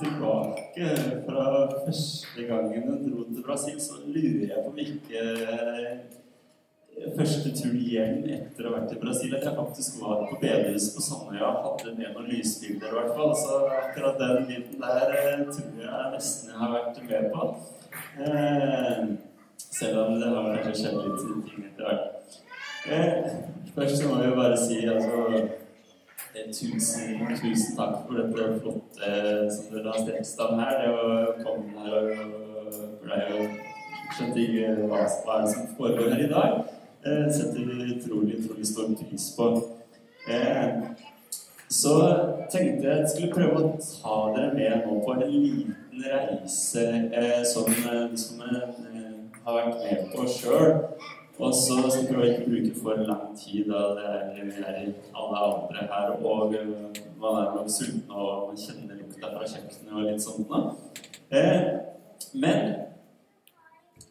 tilbake fra første gangen hun dro til Brasil, så lurer jeg på om ikke eh, første tur hjem etter å ha vært i Brasil at jeg faktisk var på bedehuset på Sandøya hadde med noen lysbilder, i hvert fall. Så akkurat den biten der eh, tror jeg nesten jeg har vært med på. Eh, selv om det har kanskje skjedd litt ting etter hvert. Først så må vi bare si altså Tusen, tusen takk for dette flotte som dere har stelt av her. Det å komme her og For det jo skjønte ikke hva, hva er det som foregår her i dag. Eh, setter vi utrolig, utrolig stor pris på. Eh, så tenkte jeg jeg skulle prøve å ta dere med nå på en liten reise eh, som, som jeg har vært med på sjøl. Og så skal jeg ikke bruke for lang tid, da det er, er alle andre her, og man er nok sulten og man kjenner lukta fra kjøkkenet og litt sånt. Da. Eh, men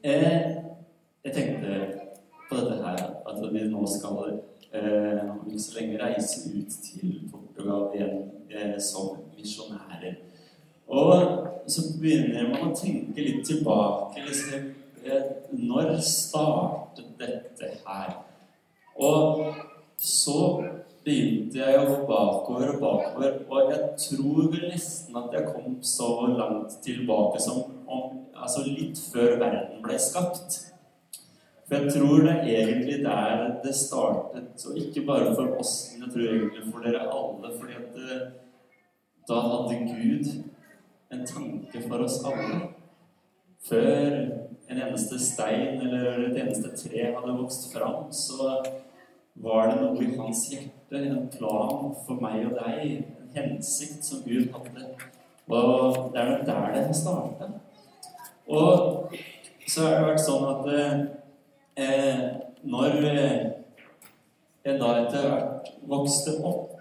eh, jeg tenkte på dette her, at vi nå skal eh, ikke så lenge reise ut til Portugal igjen eh, som misjonærer. Og så begynner man å tenke litt tilbake. liksom når startet dette her? Og så begynte jeg gå bakover og bakover, og jeg tror vel nesten at jeg kom så langt tilbake som om, altså litt før verden ble skapt. For jeg tror det er egentlig der det startet, og ikke bare for oss, men jeg tror egentlig for dere alle, fordi at det, da hadde Gud en tanke for oss alle. Før en eneste stein eller et eneste tre hadde vokst fram, så var det noe i hans hjerte, en plan for meg og deg, en hensikt som Gud hadde. Og det er nok der det starta. Og så har det vært sånn at eh, når jeg da etter hvert vokste opp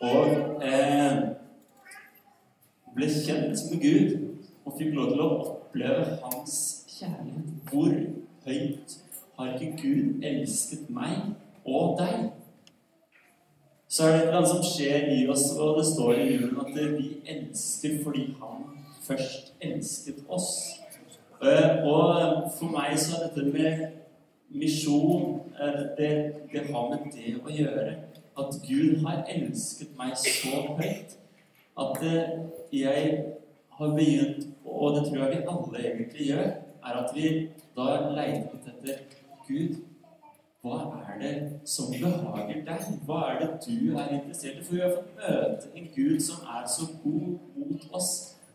og eh, ble kjent med Gud og fikk lov til å oppleve hans kjærlighet. Hvor høyt har ikke Gud elsket meg og deg? Så er det noe som skjer i oss, og det står i julen at vi elsker fordi Han først elsket oss. Eh, og for meg så er dette med misjon eh, det, det har med det å gjøre. At Gud har elsket meg så høyt at eh, jeg har begynt, og det tror jeg vi alle egentlig gjør, er at vi da leter etter Gud. Hva er det som behager deg? Hva er det du er interessert i? For vi har fått møte en Gud som er så god mot oss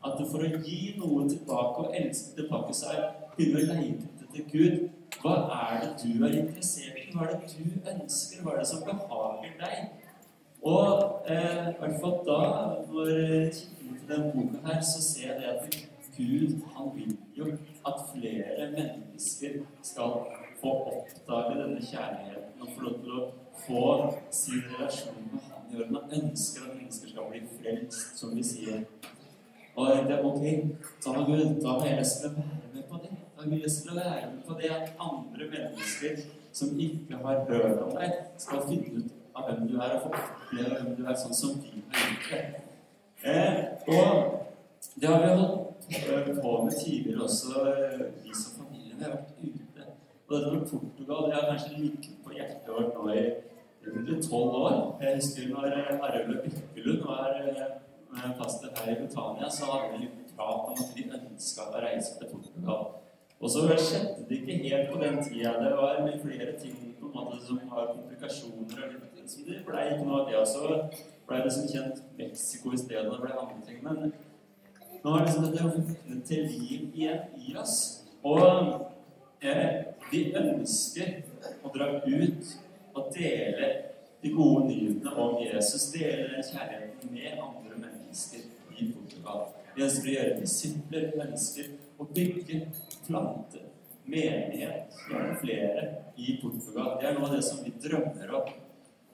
at for å gi noe tilbake og elske tilbake, så er begynne å lete etter Gud. Hva er det du er interessert i? Hva er det du ønsker? Hva er det som behager deg? Og eh, i hvert fall da, når jeg kikker til denne boka her, så ser jeg det at Gud, han vil jo at flere mennesker skal få oppdage denne kjærligheten og få lov til å få sin relasjon med Han i orden. Han ønsker at mennesker skal bli frelst, som vi sier. Og det er ok, sa Gud, da har jeg lyst til å være med på det. Da har jeg lyst til å være med på det at andre mennesker som ikke har hørt om deg, skal finne ut av hvem du er, og få oppleve hvem du er, sånn som vi har gjort det. Eh, og det har vi holdt på med tidligere også, vi som familie. Har vært ute. Og dette med Portugal det har kanskje ligget på hjertet vårt nå i rundt tolv år. Jeg husker når Arve Bykkelund var eh, pastor her i Britannia, så hadde vi prat om at vi ønska å reise til Portugal. Og så skjedde det ikke helt på den tida. Det var med flere ting på en måte som har komplikasjoner. og litt, Så det ble ikke noe av det. Og så ble det som kjent Mexico i stedet. Det ble andre ting. Men nå har liksom dette våknet til liv igjen i oss. Og eh, vi ønsker å dra ut og dele de gode nyhetene om Jesus. Dele den kjærligheten med andre mennesker i Portugal. Vi ønsker å gjøre disipler. mennesker, og bygge, plante, menighet, gjerne flere i Portugal. Det er noe av det som vi drømmer om.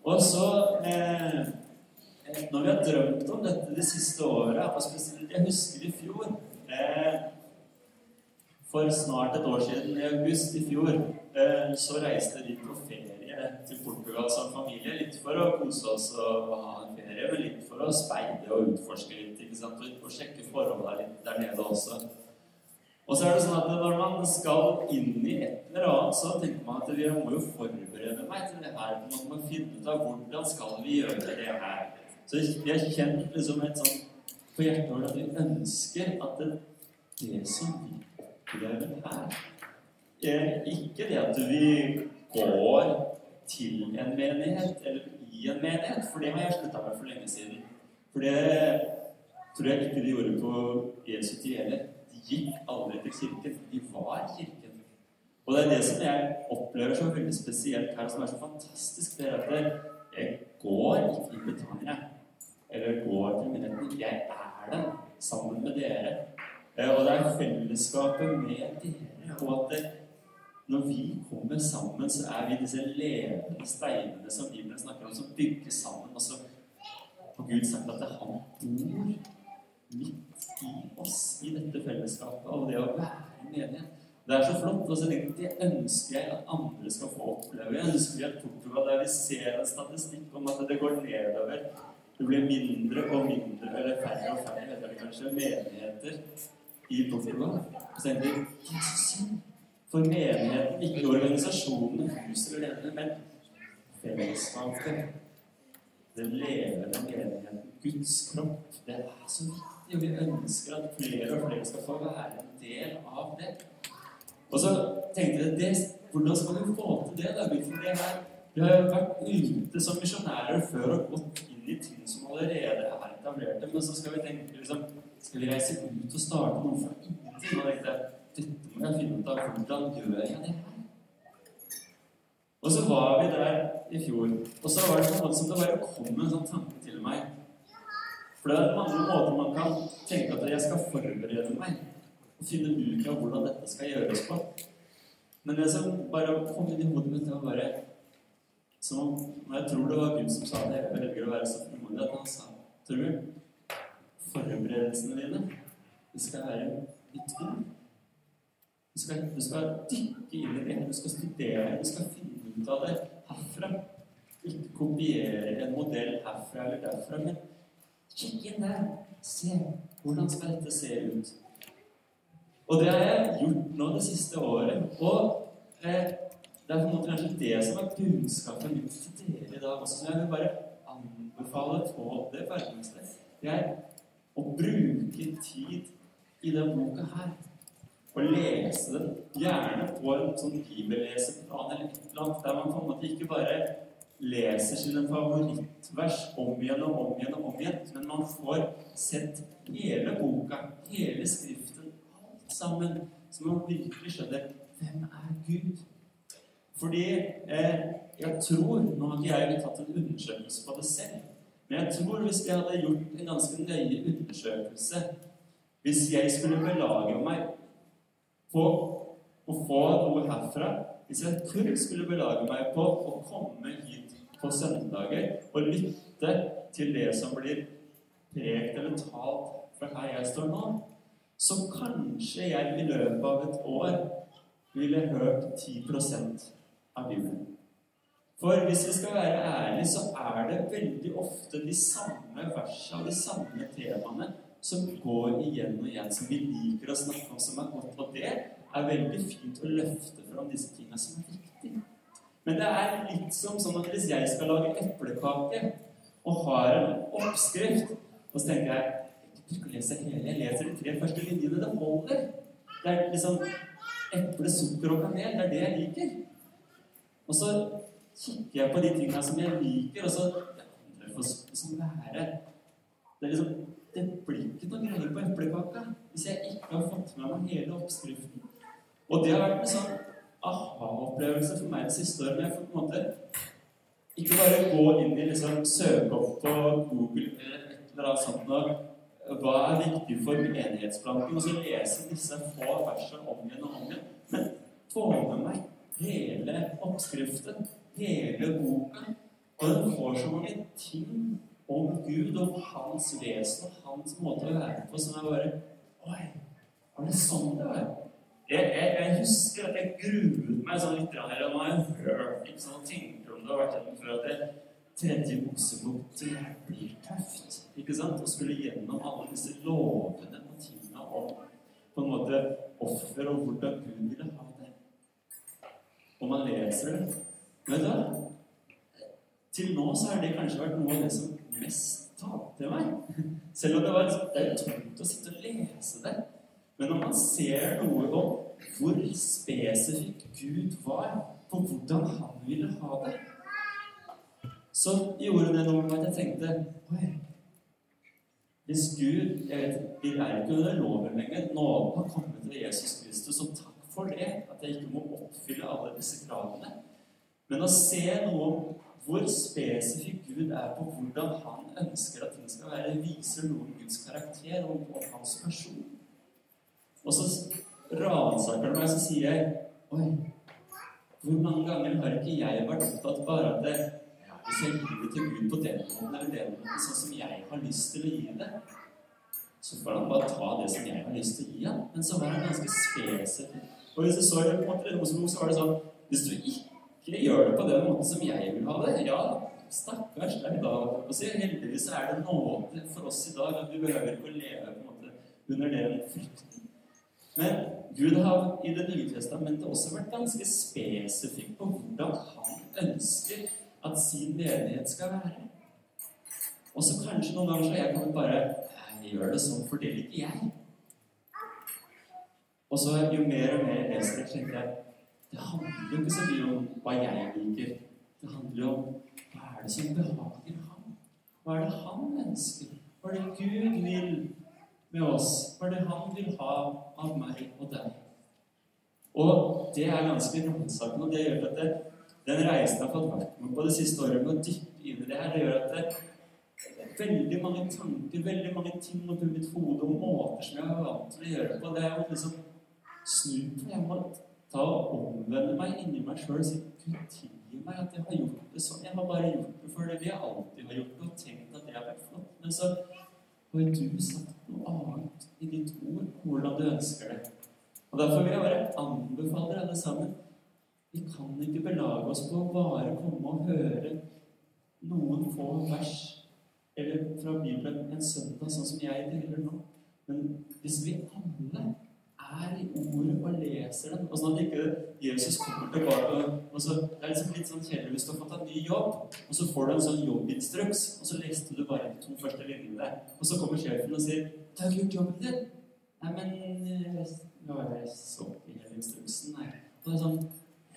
Og så eh, når vi har drømt om dette de siste åra, Jeg husker i fjor eh, For snart et år siden, i august i fjor, eh, så reiste vi på ferie til Portugal som familie. Litt for å kose oss og ha en ferie, men litt for å speide og utforske litt. ikke sant? Og sjekke forholdene litt der nede også. Og så er det sånn at når man skal inn i et eller annet, så tenker man at vi må jo forberede meg til det her. Man må finne ut av hvordan skal vi gjøre det her. Så vi har kjent liksom et sånt på hjertet at vi ønsker at det, det som vi opplever her, er ikke det at vi går til en menighet eller i en menighet, for det har jeg slutta med for lenge siden. For det tror jeg ikke de gjorde på Jesu tid heller. De gikk aldri til kirken. De var kirken. Og det er det som jeg opplever som veldig spesielt her, som er så fantastisk, det er at jeg går ikke i Betania. Eller går til menigheten. Jeg er der sammen med dere. Og det er fellesskapet med dere. Og at det, når vi kommer sammen, så er vi disse levende steinene som Bibelen snakker om, som bygger sammen. Og så har Gud sagt at det, han bor midt i oss, i dette fellesskapet, og det å være menighet. Det er så flott. og så Det ønsker jeg at andre skal få oppleve. Jeg ønsker at Portugal, der vi ser en statistikk om at det går nedover Det blir mindre og mindre, eller færre og færre, heter det kanskje, menigheter i Portugal. Så tenker jeg synd. For menigheten, ikke organisasjonen, huset eller lederne, men fellesskapet. Den levende menigheten, Guds kropp. Det er så viktig, og vi ønsker at flere og flere skal få være en del av det. Og så tenkte jeg det, hvordan skal vi få til det? da? For Vi har jo vært ute som misjonærer før og gått inn i ting som allerede er etablerte, men så skal vi tenke liksom, Skal vi reise ut og starte noe fra ingenting? Og tenkte dette må jeg finne ut av. Hvordan gjør jeg det? Og så var vi der i fjor, og så var det på en som det bare kom en sånn tanke til meg. For det er mange måter man kan tenke at jeg skal forberede meg og finne ut av hvordan dette skal gjøres på. Men det som bare kom inn i hodet mitt, var bare som om Jeg tror det var Gud som sa det. Jeg velger å være så frimodig at han sa Tror du forberedelsene dine det skal være litt ord? Du skal, du skal, dykke inn i det, du skal studere, du skal finne ut av det herfra. Ikke kopiere en modell herfra eller derfra, men kikk inn der. Se hvordan skal dette se ut. Og det har jeg gjort nå det siste året. Og eh, det er på en måte kanskje det som er budskapet mitt til dere i dag også, som jeg vil bare anbefale på det ferdigste. Det er å bruke tid i denne boka her og lese den, gjerne på en sånn bibelleseplan eller et eller annet, der man på en måte ikke bare leser sine favorittvers om igjen og om igjen og om igjen, men man får sett hele boka, hele Skriften, alt sammen, så man virkelig skjønner hvem er Gud? Fordi eh, jeg tror Nå har ikke jeg tatt en undersøkelse på det selv, men jeg tror hvis jeg hadde gjort en ganske nøye undersøkelse Hvis jeg skulle belage meg på å få noe herfra hvis jeg kun skulle belage meg på å komme hit på søndager og lytte til det som blir prekt eller talt fra her jeg står nå, så kanskje jeg i løpet av et år ville hørt 10 av Bibelen. For hvis vi skal være ærlige, så er det veldig ofte de samme versene de samme temaene som går igjen og igjen, som vi liker å snakke om, som er godt. Og det er veldig fint å løfte fram disse tingene som er viktige. Men det er litt som sånn at hvis jeg skal lage eplekake og har en oppskrift, og så tenker jeg jeg ikke lese hele, jeg leser de tre første linjene. Det holder. Det er liksom eple, sukker og kanel. Det er det jeg liker. Og så kikker jeg på de tingene som jeg liker, og så får liksom være Det er liksom det blir ikke noe greier på eplekaka hvis jeg ikke har fått med meg hele oppskriften. Og det har vært en sånn aha-opplevelse for meg det siste året. Jeg får på en måte ikke bare gå inn i liksom, søke opp på Google eller et eller annet sånt og hva er viktig for menighetsplanting, og så lese disse få versene om igjen og om igjen. Men få med meg hele oppskriften, hele boken. Og den får så mange ting om Gud og hans vesen hans måte å være på som er bare Oi, var det sånn det var? Jeg, jeg, jeg husker at jeg gruet meg sånn litt her, og nå har jeg hørt ikke sånn, tenker om det har vært gjennom før, at det tredje Mosebok blir tøft. Ikke sant? Å skulle gjennom alle disse lovene og tingene om på en måte offer og hvordan Gud ville ha det. Og man leser det. Vet du hva? Til nå så har det kanskje vært noe av det som mest talte meg. Selv om det, var, er tungt å sitte og lese det. Men når man ser noe om hvor spesifikk Gud var på hvordan han ville ha det, så gjorde det noe med at jeg tenkte Oi, hvis Gud jeg vet, Vi er ikke under loven lenger. Nåden har kommet til Jesus Kristus, og takk for det. At jeg ikke må oppfylle alle disse kravene. Men å se noe om hvor spesifikk Gud er på hvordan han ønsker at ting skal være, viser noe om Guds karakter og om hans person. Og så ransaker det meg, så sier jeg Oi, hvor mange ganger har ikke jeg vært opptatt bare at det, ja, hvis jeg gir det til Gud på den måten eller den måten, sånn som jeg har lyst til å gi det, så får han bare ta det som jeg har lyst til å gi ham. Men så var han ganske spesifikk. Og det på en måte, så var det sånn Hvis du ikke gjør det på den måten som jeg vil ha det, ja, stakkars deg da. Og så heldigvis er det nåde for oss i dag at vi behøver ikke å leve på en måte under den frykten men Gud har i Det nye testamentet også vært ganske spesifikk på hvordan han ønsker at sin menighet skal være. Og så kanskje noen ganger så jeg kan bare jeg gjør det sånn, for det liker jeg. Og så jo mer og mer jeg leser det, tenker jeg det handler jo ikke så mye om hva jeg liker. Det handler jo om hva er det som behager ham? Hva er det han ønsker? Hva er det Gud vil med oss. Hva er det han vil ha av meg og deg. Og det er ganske ransakende, og det gjør at det, den reisen jeg har fått vært med på det siste året med å dyppe inn i det her, det gjør at det, det er veldig mange tanker, veldig mange ting oppi mitt hode og måter som jeg har vant til å gjøre på. Det er jo liksom snu på. Jeg må ta og omvende meg inni meg sjøl og si Gud, tilgi meg at jeg har gjort det sånn. Jeg har bare gjort det for det vi alltid har gjort og tenkt at det har vært flott. Men så har du sagt noe annet i ditt ord hvordan du ønsker det. Og Derfor vil jeg bare anbefale dere alle sammen Vi kan ikke belage oss på å bare komme og høre noen få vers eller fra Bibelen en søndag, sånn som jeg deler nå. Men hvis vi alle er i ordet og leser den og sånn at ikke Jesus kommer tilbake og så, Det er liksom litt sånn kjedelig hvis du har fått en ny jobb, og så får du en sånn jobbinstruks, og så leste du bare de to første linjene, og så kommer sjefen og sier 'Du har gjort jobben din.' Nei, men eh, Nå har jeg så hele instruksen, nei. Og det er sånn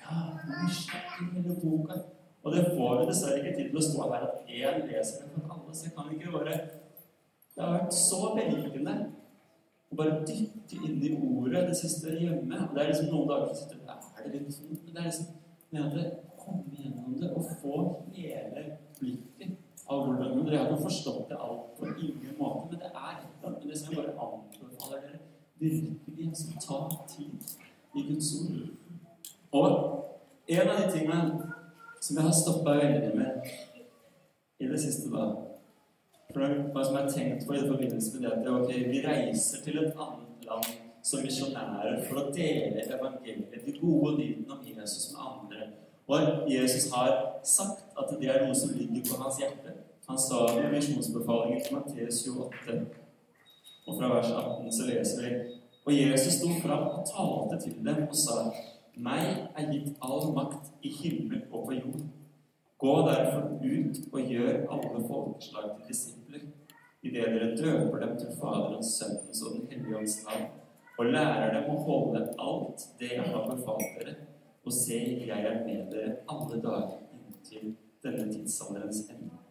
Ja, nå snakker hele boka. Og det får vi dessverre ikke tid til å stå her at én leser det for alle, så jeg kan ikke gjøre Det har vært så berikende å bare dykke inn i ordet det siste hjemme. Og det er liksom noen dager som sitter er det litt sånn, men det er liksom med at komme gjennom det og få hele blikket av hvordan Dere har ikke forstått det alt på ingen måte, men det er et eller annet det som jeg bare anbefaler dere virkelig altså, ta tid i Guds ord. Og en av de tingene som jeg har stoppa veldig med i det siste, da For det er hva som er tenkt på i forbindelse med det at ok, vi reiser til et annet land som misjonærer for å dele evangeliet, de gode nyhetene om Jesus med andre. Og Jesus har sagt at det er noe som ligger på hans hjerte. Han sa i misjonsbefalingen til Matteus 28, og fra vers 18 så leser vi Og Jesus sto fram og talte til dem og sa meg er gitt all makt i himmel og på jord. Gå derfor ut og gjør alle folkeslag til disipler, idet dere døper dem til Faderens, Sønnens og Den hellige ånds navn, og lærer dem å holde alt det jeg har befalt dere, og se, jeg er med dere alle dager inntil denne tidsalderens ende.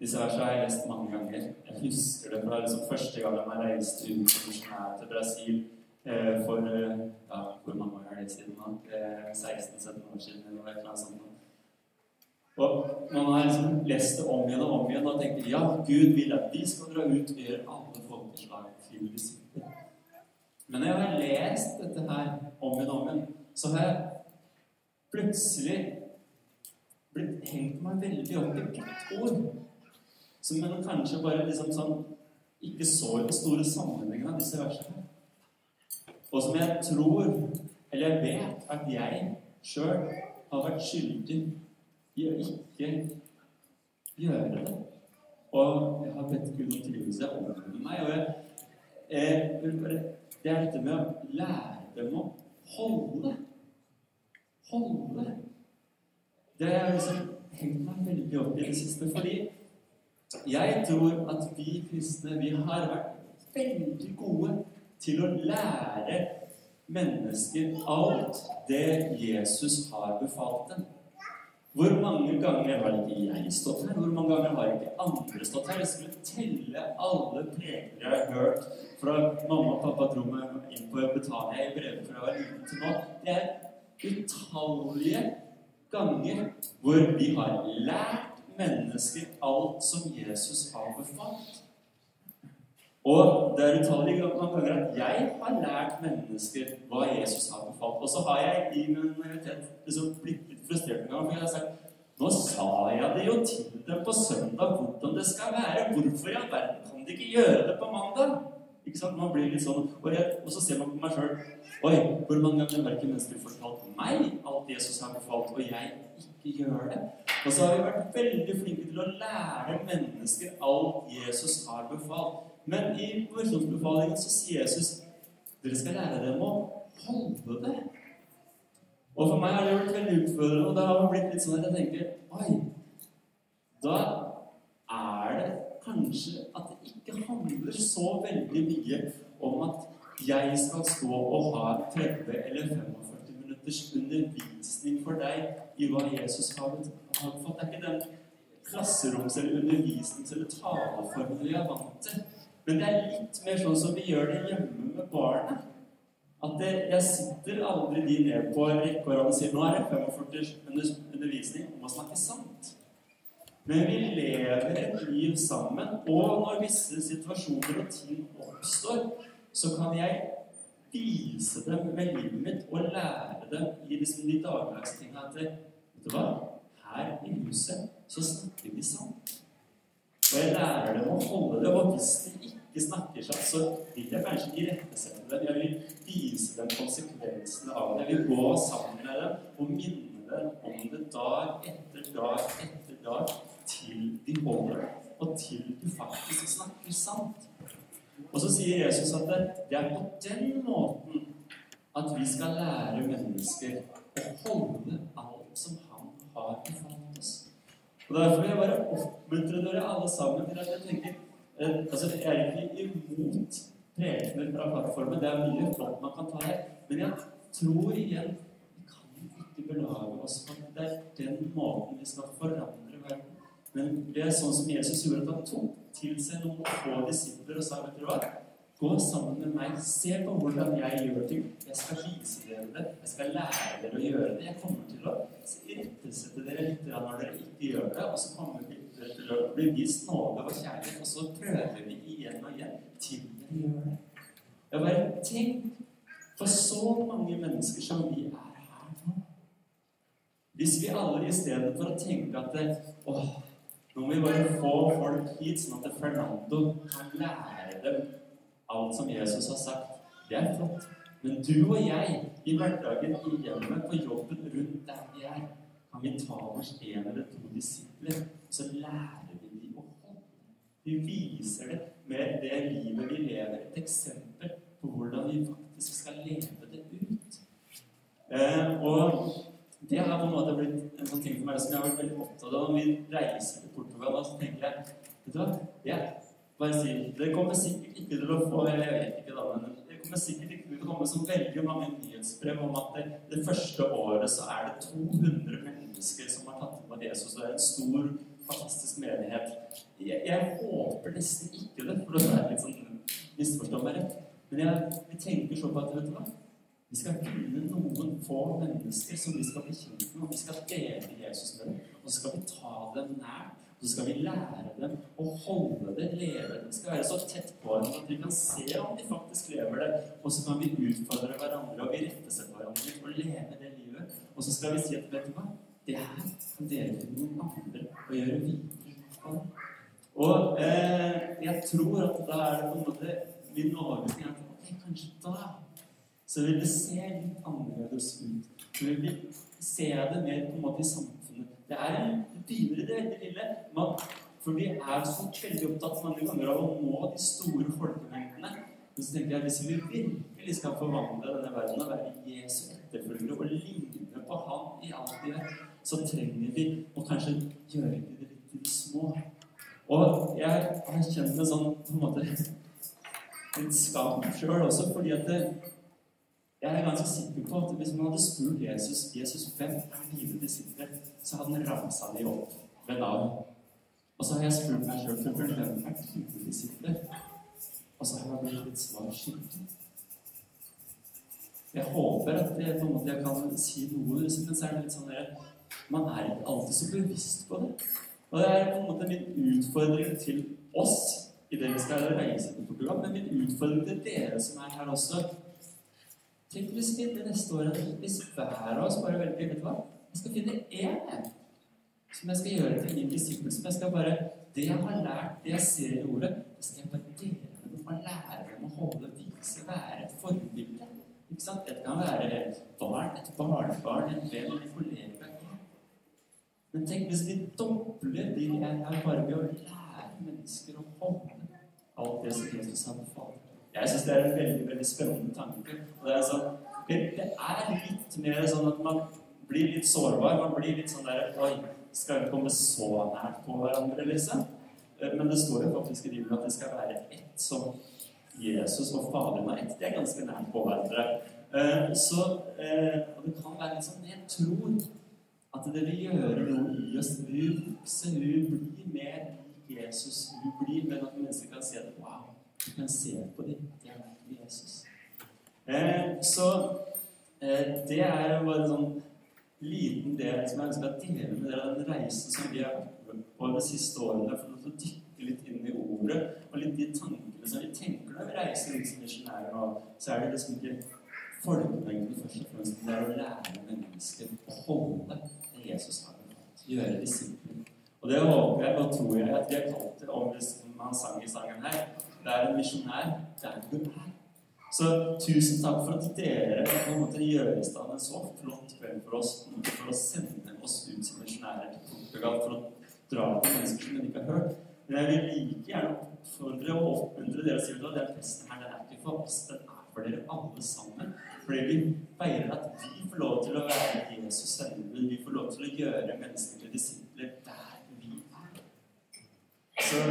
Disse versene har jeg lest mange ganger. Jeg husker det fra liksom første gang jeg reiste ut til Brasil eh, for eh, ja, Hvor mange år er det siden nå? 16-17 år siden? eller noe sånt. Og man har liksom lest det om igjen og om igjen og tenkt ja, Gud vil at vi skal dra ut og gjøre alle folkeslag til disipler. Men når jeg har lest dette her om igjen og om igjen, så har jeg plutselig blitt hengt meg veldig opp i ett ord. Som man kanskje bare liksom sånn ikke så i den store sammenhengen av disse versene. Og som jeg tror, eller jeg vet, at jeg sjøl har vært skyldig i å ikke gjøre det. Og jeg har bedt Gud om tilgivelse over meg. Og jeg, jeg, det er dette med å lære dem å holde. Holde. Det har jeg liksom hengt meg veldig opp i det siste. Fordi jeg tror at vi kristne vi har vært veldig gode til å lære mennesker alt det Jesus har befalt dem. Hvor mange ganger har ikke jeg stått her? Hvor mange ganger har ikke andre stått her? Jeg skulle telle alle prekener jeg har hørt fra mamma og pappa dro meg inn på Betania i brevet fra jeg var liten til nå. Det er utallige ganger hvor vi har lært mennesker alt som Jesus har befalt. Og det er utallige ganger at jeg har lært mennesker hva Jesus har befalt. Og så har jeg i min minoritet liksom blitt litt frustrert en gang, for jeg har sagt Nå sa jeg det jo til dem på søndag hvordan det skal være. Hvorfor i all verden kan de ikke gjøre det på mandag? Ikke sant? Man blir litt sånn, Og, jeg, og så ser man på meg sjøl Oi, hvor mange ganger har ikke mennesker fortalt meg alt Jesus har befalt, og jeg ikke gjør det? Og så har vi vært veldig flinke til å lære mennesker alt Jesus har befalt. Men i misjonsbefalingen så sier Jesus dere skal lære dem å holde det. Og for meg har det vært veldig utfordrende, og det har blitt litt sånn at jeg tenker Oi, da er det kanskje at det ikke handler så veldig mye om at jeg skal stå og ha 30 eller 45 minutters undervisning for deg i hva Jesus har fått. Det er ikke den klasseroms- eller undervisnings- eller taleformen vi er vant til. Men det er litt mer sånn som vi gjør det hjemme med barnet. At det, jeg sitter aldri de ned på rekke og sier nå er det 45 undervisning om å snakke sant. Men vi lever et liv sammen, og når visse situasjoner og ting oppstår, så kan jeg vise dem med livet mitt og lære dem i liksom de dagligdagse tingene at vet du hva? Her i huset så snakker vi sant. Og jeg lærer dem å holde det. Og hvis de ikke snakker seg, så vil jeg kanskje irettesette dem. Jeg vil vise dem konsekvensene av det. Jeg vil gå sammen med dem og minne dem om det dag etter dag etter dag til de holder og til du faktisk snakker sant. Og så sier Jesus at det, er på den måten at vi skal lære mennesker å holde alt som han har befalt oss. Og Derfor vil jeg bare oppmuntre dere alle sammen til at jeg tenker altså Jeg er ikke imot prekener fra plattformen. Det er mye flott man kan ta her. Men jeg tror igjen vi kan ikke belage oss på at det er den måten vi skal forandre verden. Men det er sånn som Jesus gjorde, at han tok til seg noen få disipler og sa vet du hva? Gå sammen med meg. Se på hvordan jeg gjør ting. Jeg skal vise dere det. Jeg skal lære dere å gjøre det. Jeg kommer til å irettesette dere litt når dere ikke gjør det. Og så kommer vi til å bli vist nåde og kjærlighet, og så prøver vi igjen og igjen til dere gjør det. Jeg bare tenk for så mange mennesker som vi er her nå. Hvis vi alle i stedet for å tenke at det, åh, nå må vi bare få folk hit, sånn at Fernando kan lære dem alt som Jesus har sagt. Det er flott. Men du og jeg, i hverdagen, i hjemmet, på jobben, rundt der vi er, kan vi ta oss en eller to disipler, så lærer vi dem å holde. Vi viser det med det livet vi lever, et eksempel på hvordan vi faktisk skal leve det ut. Eh, og det har på en måte blitt en sånn ting for meg som jeg har vært veldig opptatt av når vi reiser til Portugal. Så tenker jeg vet du hva, jeg bare sier, Det kommer sikkert ikke til å få eller jeg vet ikke da, men det sikkert ikke til å komme så veldig mange nyhetsbrev om at det, det første året så er det 200 mennesker som har tatt imot Jesus. Det er en stor, fantastisk menighet. Jeg, jeg håper nesten ikke det, for det er litt sånn misforstå. Men jeg, jeg tenker så på at vet du hva? Vi skal finne noen få mennesker som vi skal bli kjent med, og vi skal dele Jesus med. Og så skal vi ta dem nært. Og så skal vi lære dem å holde det, leve det. Vi skal være så tett på dem at vi kan se om de faktisk lever det. Og så kan vi utfordre hverandre og irettesette hverandre og leve det livet. Og så skal vi si at vet du hva, det her kan dere til noen andre å gjøre videre. Og eh, jeg tror at da er det på en måte min overbevisning at ok, kanskje da så vil det se litt annerledes ut. Så vil vi se det mer på en måte i samfunnet. Det er en i det lille. Man, for vi er så veldig opptatt mange ganger av å nå de store folkemengdene. Men så tenker jeg hvis vi virkelig skal forvandle denne verden og være Jesu etterfølgere og ligne på Han i alt vi gjør, så trenger vi å kanskje gjøre det litt til det små. Og jeg har kjent en sånn på en måte en skam sjøl også, fordi at det, jeg er ganske sikker på at hvis man hadde spurt Jesus Jesus, hvem er dine disipler, så hadde han ramsa de opp ved navn. Og så har jeg spurt meg sjøl hvem er dine disipler, og så har jeg blitt litt svar skikkelig. Jeg håper at jeg, på en måte, jeg kan si noe, men så er det litt sånn at man er ikke alltid så bevisst på det. Og det er på en måte min utfordring til oss i det vi skal reise på program, men min utfordring til dere som er her også. Tenk hvis vi neste året hvis hver av oss bare velger vet du hva? Jeg skal finne én som jeg skal gjøre til min disippel. Som jeg skal bare Det jeg har lært, det jeg ser i ordet, det skal jeg bare dele med dem lære dem å holde, vise, være et forbilde. Ikke sant? Det kan være et barn, et barnebarn, en venn, en kollega. Men tenk hvis vi dobler det jeg er bare ved å lære mennesker å holde alt det som Jesus har befalt. Jeg syns det er en veldig veldig spennende tanke. Og det, er sånn, det er litt mer sånn at man blir litt sårbar. Man blir litt sånn der Oi, skal vi komme så nært på hverandre, liksom? Eh, men det står jo faktisk i Bibelen at det skal være ett som Jesus og Faderen har ett. Det er ganske nært på hverandre. Eh, så, eh, og det kan være litt sånn Jeg tror at det vil gjøre noe i oss. Vi vokser, vi blir mer Jesus. Vi blir, bli mer at mennesker kan si at Wow, du kan se på dem. De er Jesus. Så det er jo bare sånn liten del som jeg ønsker å dele med dere, den reisen som vi har vært på de siste årene. For å dykke litt inn i ordet og litt de tankene som vi tenker når vi reiser rundt som misjonærer. Så er det liksom ikke folkemengden først og fremst, det er å lære mennesker å holde det Jesus har befalt. Gjøre disipler. Og det håper jeg og tror jeg at vi har kalt det om som han sang i sangen her. Det er en misjonær der du er. Så tusen takk for at dere på en måte gjør i stand en så flott kveld for oss for å sende oss ut som misjonærer til Portugal for å dra til mennesker som dere ikke har hørt. Men jeg vil like gjerne oppfordre og oppmuntre dere si at den festen her den er ikke for oss, den er for dere alle sammen. Fordi vi feirer at vi får lov til å være Jesus sendebud. Vi får lov til å gjøre mennesker til disipler der vi er. Så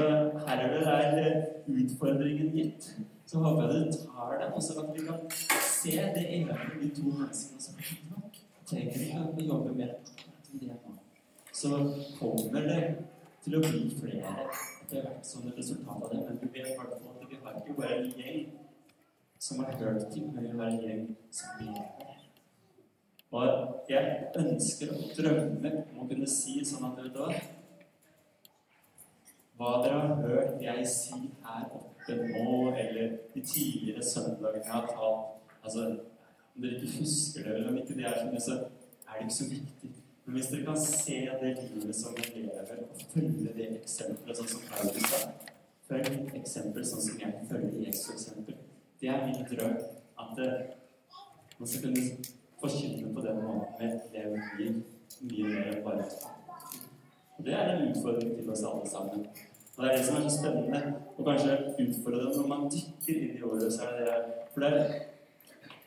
herved er utfordringen gitt så håper jeg du tar den, og så at vi kan se det med de to menneskene som er nok. trenger ikke å jobbe mer enn det nå. Så kommer det til å bli flere etter hvert som et resultat av det. Men du vet hvert fall at vi har ikke bare en gjeng som har hørt ting, men vi har en gjeng som lever. Og jeg ønsker å drømme om å kunne si sånn at vet hva Hva dere har hørt jeg si her oppe det nå, eller de tidligere søndagene jeg har talt altså, Om dere ikke husker det, eller om ikke det er sånn, så er det ikke så viktig. Men hvis dere kan se det livet som vi lever, og følge det eksempelet, sånn som Paulus sa Følg eksempel sånn som jeg følger Jesu eksempel. Det er min drøm. At det, man skal kunne forkynne på den måten med et levd liv mye mer enn bare Og det er en utfordring til oss alle sammen. Og det er det som er så spennende, og kanskje utfordre dem når man dykker inn i året. så er det det. For det er,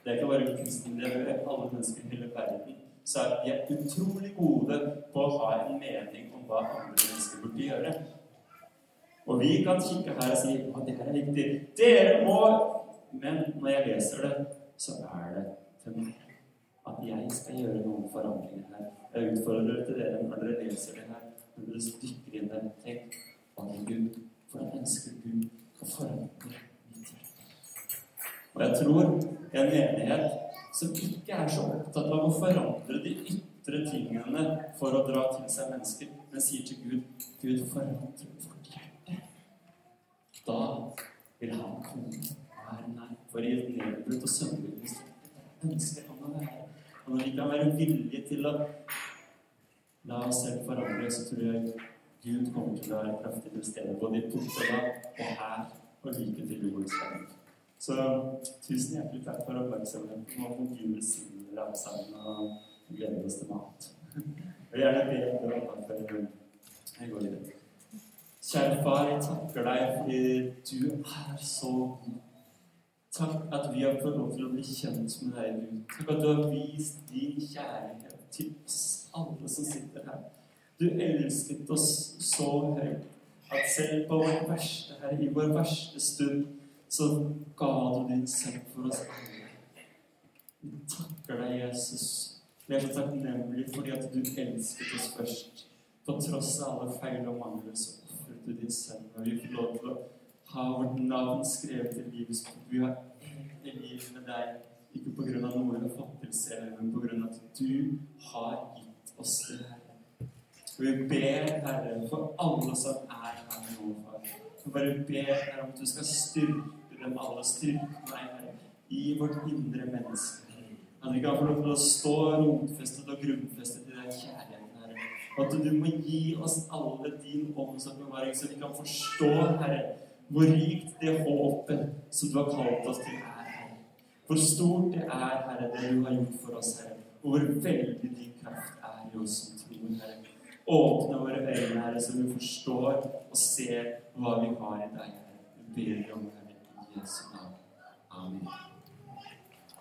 det er ikke bare kunsten, det er alle mennesker i hele verden. Så er vi utrolig gode på å ha en mening om hva andre mennesker burde gjøre. Og vi kan kikke her og si at det her er viktig. Dere må Men når jeg leser det, så er det for meg at jeg skal gjøre noen forandringer her. Jeg utfordrer til dere når dere leser det her, når dere dykker inn der. Tenk om Gud. For jeg ønsker Gud å forandre mitt hjerte. Og jeg tror en menighet som ikke er så opptatt av å forandre de ytre tingene for å dra til seg mennesker, men sier til Gud Gud, forandre vårt hjerte. Da vil han komme være nær. For i et nedbrutt og sønderlig ønsker han å være. Og når vi kan være villige til å la oss selv forandre, så tror jeg Gud kommer til å være kraftig til stede både i Portugal og her og like til jordens ende. Så tusen hjertelig takk for oppmerksomheten. Og Gud velsigne sammen. Og gleder oss til mat. Og gjerne be en bønn før jeg går videre. Kjære far, jeg takker deg fordi du er så god. Takk at vi har fått lov til å bli kjent med deg, Gud. Takk at du har vist din kjærlighet til oss alle som sitter her. Du elsket oss så høyt at selv på vår verste her, i vår verste stund, så ga du din sønn for oss alle. Vi takker deg, Jesus. Vi er så takknemlige fordi at du elsket oss først. På tross av alle feil og mangler så ofret du din sønn. Og vi får lov til å ha vårt navn skrevet i livets bok. Vi har egentlig liv med deg, ikke av noe vi har fått til men av at du har gitt oss det, Herre. Vi ber, Herre, for alle som er her nå, far. Vi bare ber, Herre, om at du skal styrke dem alle, styrke meg, Herre, i vårt indre menneske. At vi kan få lov til å stå rotfestet og grunnfestet i den kjærligheten, Herre. Og at du må gi oss alle din åndsåpenbaring, så vi kan forstå, Herre, hvor rikt det håpet som du har kalt oss til, er, Herre. Hvor stort det er, Herre, det du har gjort for oss, Herre. Og hvor veldig din kraft er i oss som tror, Herre. Åpne våre øyne, Herre, så vi forstår og ser hva vi har i deg, Vi ber om, det i Jesu navn. Amen.